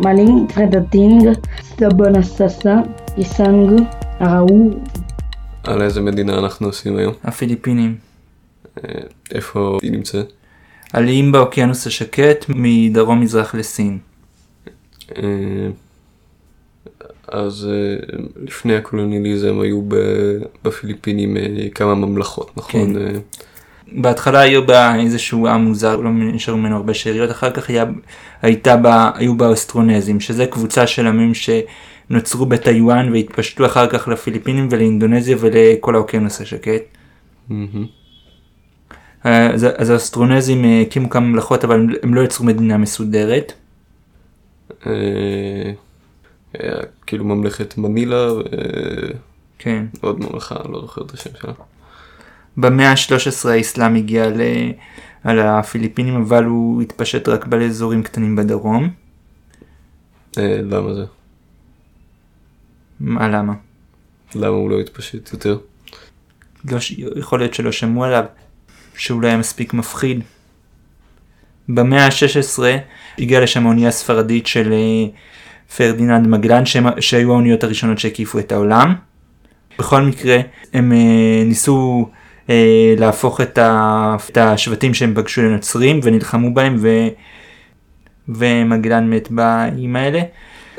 Maling, Fredating, סטבונססה, איסנג, אראו. על איזה מדינה אנחנו עושים היום? הפיליפינים. אה, איפה היא נמצאת? עליים באוקיינוס השקט מדרום מזרח לסין. אה, אז אה, לפני הקולוניאליזם היו בפיליפינים כמה ממלכות, נכון? כן. בהתחלה היו בה איזשהו עם מוזר, לא נשארו ממנו הרבה שאריות, אחר כך היה, הייתה בה, היו בה אוסטרונזים, שזה קבוצה של עמים שנוצרו בטיוואן והתפשטו אחר כך לפיליפינים ולאינדונזיה ולכל האוקיינוס השקט. אה, אז, אז האוסטרונזים אה, הקימו כמה ממלכות אבל הם לא יצרו מדינה מסודרת. אה, כאילו ממלכת מנילה כן. ועוד ממלכה, לא זוכר את השם שלה. במאה ה-13 האסלאם הגיע ל... על הפיליפינים אבל הוא התפשט רק באזורים קטנים בדרום. אה, למה זה? מה למה? למה הוא לא התפשט יותר? לא, ש- יכול להיות שלא שמעו עליו, שהוא לא היה מספיק מפחיד. במאה ה-16 הגיעה לשם האונייה הספרדית של אה, פרדיננד מגלן, שהיו האוניות הראשונות שהקיפו את העולם. בכל מקרה, הם אה, ניסו אה, להפוך את, ה... את השבטים שהם פגשו לנוצרים ונלחמו בהם ו... ומגלן מת באיים האלה.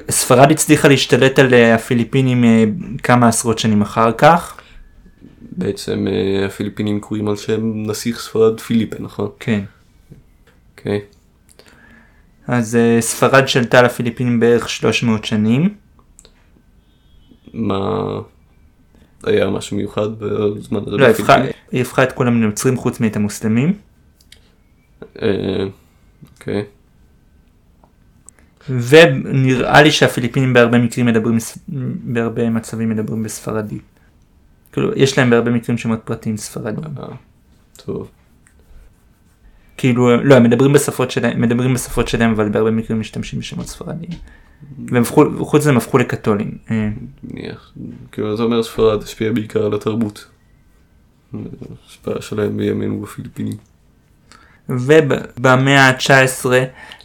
ספרד הצליחה להשתלט על אה, הפיליפינים אה, כמה עשרות שנים אחר כך. בעצם אה, הפיליפינים קוראים על שם נסיך ספרד פיליפה, נכון? כן. אוקיי. אז אה, ספרד שלטה על הפיליפינים בערך 300 שנים. מה... היה משהו מיוחד בזמן הזה לא? היא הפכה את כולם לנוצרים חוץ מאת המוסלמים. אה, אוקיי. ונראה לי שהפיליפינים בהרבה מקרים מדברים, בהרבה מצבים מדברים בספרדית. כאילו, יש להם בהרבה מקרים שמות פרטיים ספרדים. אה, טוב. כאילו, לא, הם מדברים בשפות שלהם, מדברים בשפות שלהם, אבל בהרבה מקרים משתמשים בשמות ספרדיים. והם הפכו, חוץ מזה הם הפכו לקתולים. אה, מניח. כאילו זה אומר ספרד השפיע בעיקר על התרבות. השפעה שלהם בימינו בפיליפינים. ובמאה ה-19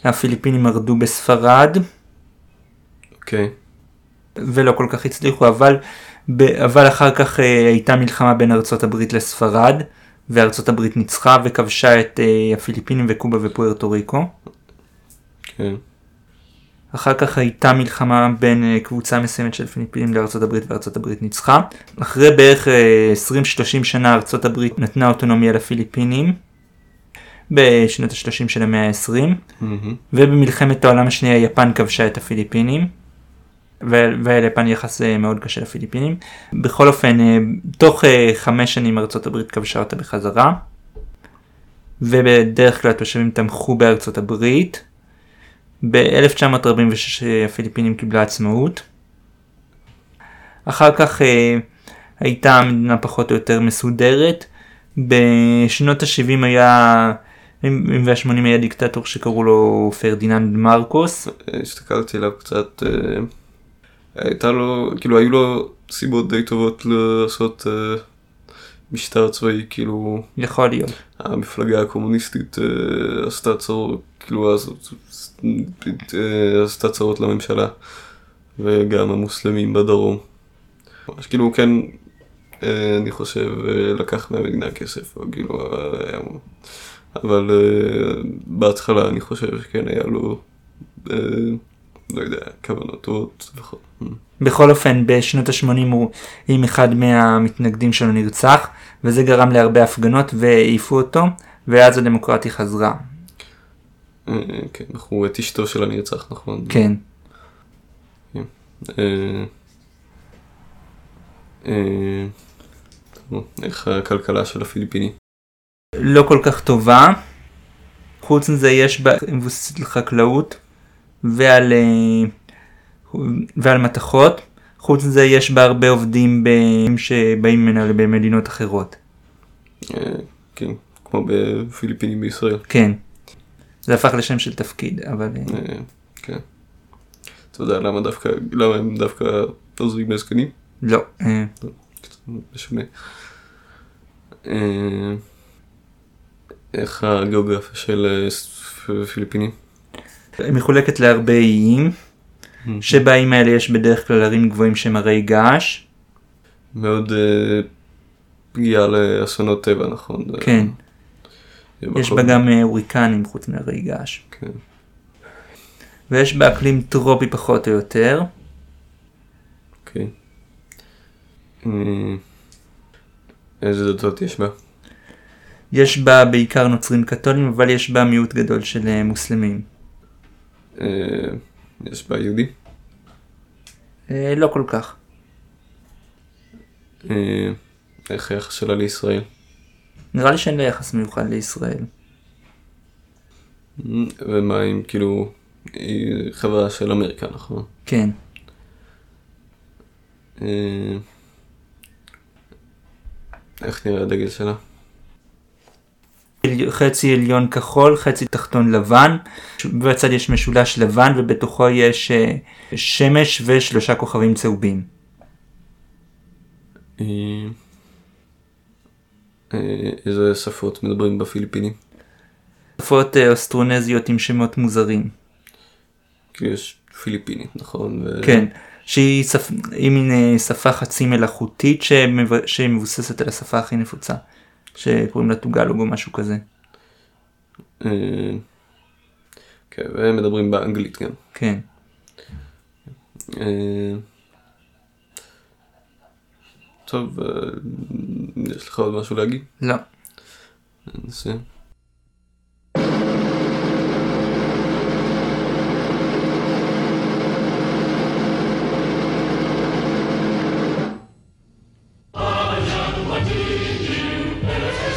הפיליפינים מרדו בספרד. אוקיי. ולא כל כך הצליחו, אבל, אבל אחר כך אה, הייתה מלחמה בין ארצות הברית לספרד, וארצות הברית ניצחה וכבשה את אה, הפיליפינים וקובה ופוארטו ריקו. כן. אחר כך הייתה מלחמה בין אה, קבוצה מסוימת של פיליפינים לארצות הברית וארצות הברית ניצחה. אחרי בערך אה, 20-30 שנה ארצות הברית נתנה אוטונומיה לפיליפינים. בשנות ה-30 של המאה ה-20. מהמם. ובמלחמת העולם השנייה יפן כבשה את הפיליפינים. וליפן יחס אה, מאוד קשה לפיליפינים. בכל אופן, אה, תוך אה, חמש שנים ארצות הברית כבשה אותה בחזרה. ובדרך כלל התושבים תמכו בארצות הברית. ב-1946 הפיליפינים קיבלה עצמאות. אחר כך הייתה המדינה פחות או יותר מסודרת. בשנות ה-70 היה, וה-80 היה דיקטטור שקראו לו פרדיננד מרקוס. הסתכלתי עליו קצת, הייתה לו, כאילו היו לו סיבות די טובות לעשות אה, משטר צבאי, כאילו יכול להיות. המפלגה הקומוניסטית אה, עשתה צרות, כאילו אז אה, עשתה צרות לממשלה, וגם המוסלמים בדרום. ממש כאילו כן, אה, אני חושב, אה, לקח מהמדינה כסף, או כאילו, היה- אבל אה, בהתחלה אני חושב שכן היה לו, אה, לא יודע, כוונות טובות. וכל- בכל אופן, בשנות ה-80 הוא עם אחד מהמתנגדים שלו נרצח, וזה גרם להרבה הפגנות והעיפו אותו, ואז הדמוקרטיה חזרה. אה, כן, אנחנו את אשתו של הנרצח, נכון? כן. אה, אה, טוב, איך הכלכלה של הפיליפינים? לא כל כך טובה. חוץ מזה יש בה מבוססת על חקלאות ועל, אה, ועל מתכות. חוץ מזה יש בה הרבה עובדים ב- שבאים ממנה במדינות אחרות. אה, כן, כמו בפיליפינים בישראל. כן. זה הפך לשם של תפקיד, אבל... אה, כן. אתה יודע למה דווקא, למה הם דווקא עוזרים לזקנים? לא. שונה. אה, איך הגיאוגרפיה של פיליפינים? מחולקת להרבה איים. שבאים האלה יש בדרך כלל ערים גבוהים שהם הרי געש. מאוד אה, פגיעה לאסונות טבע, נכון? כן. יש בה גם אה, הוריקנים חוץ מהרי געש. כן. ויש בה אקלים טרופי פחות או יותר. אוקיי. אה, איזה דתות יש בה? יש בה בעיקר נוצרים קתולים, אבל יש בה מיעוט גדול של מוסלמים. אה, יש בה יהודי? אה, לא כל כך. אה, איך היחס שלה לישראל? נראה לי שאין לה יחס מיוחד לישראל. ומה אם כאילו, היא חברה של אמריקה, נכון? כן. איך נראה הדגל שלה? חצי עליון כחול, חצי תחתון לבן, בצד יש משולש לבן ובתוכו יש אה, שמש ושלושה כוכבים צהובים. אה, אה, איזה שפות מדברים בפיליפינים? שפות אוסטרונזיות עם שמות מוזרים. כאילו יש פיליפינית, נכון? ו- כן, שהיא שפ... מין שפה חצי מלאכותית שמב... שמבוססת על השפה הכי נפוצה, שקוראים לה טוגלוג או משהו כזה. אה, כן, והם מדברים באנגלית גם. כן. אה, טוב, אה, יש לך עוד משהו להגיד? לא. ננסה.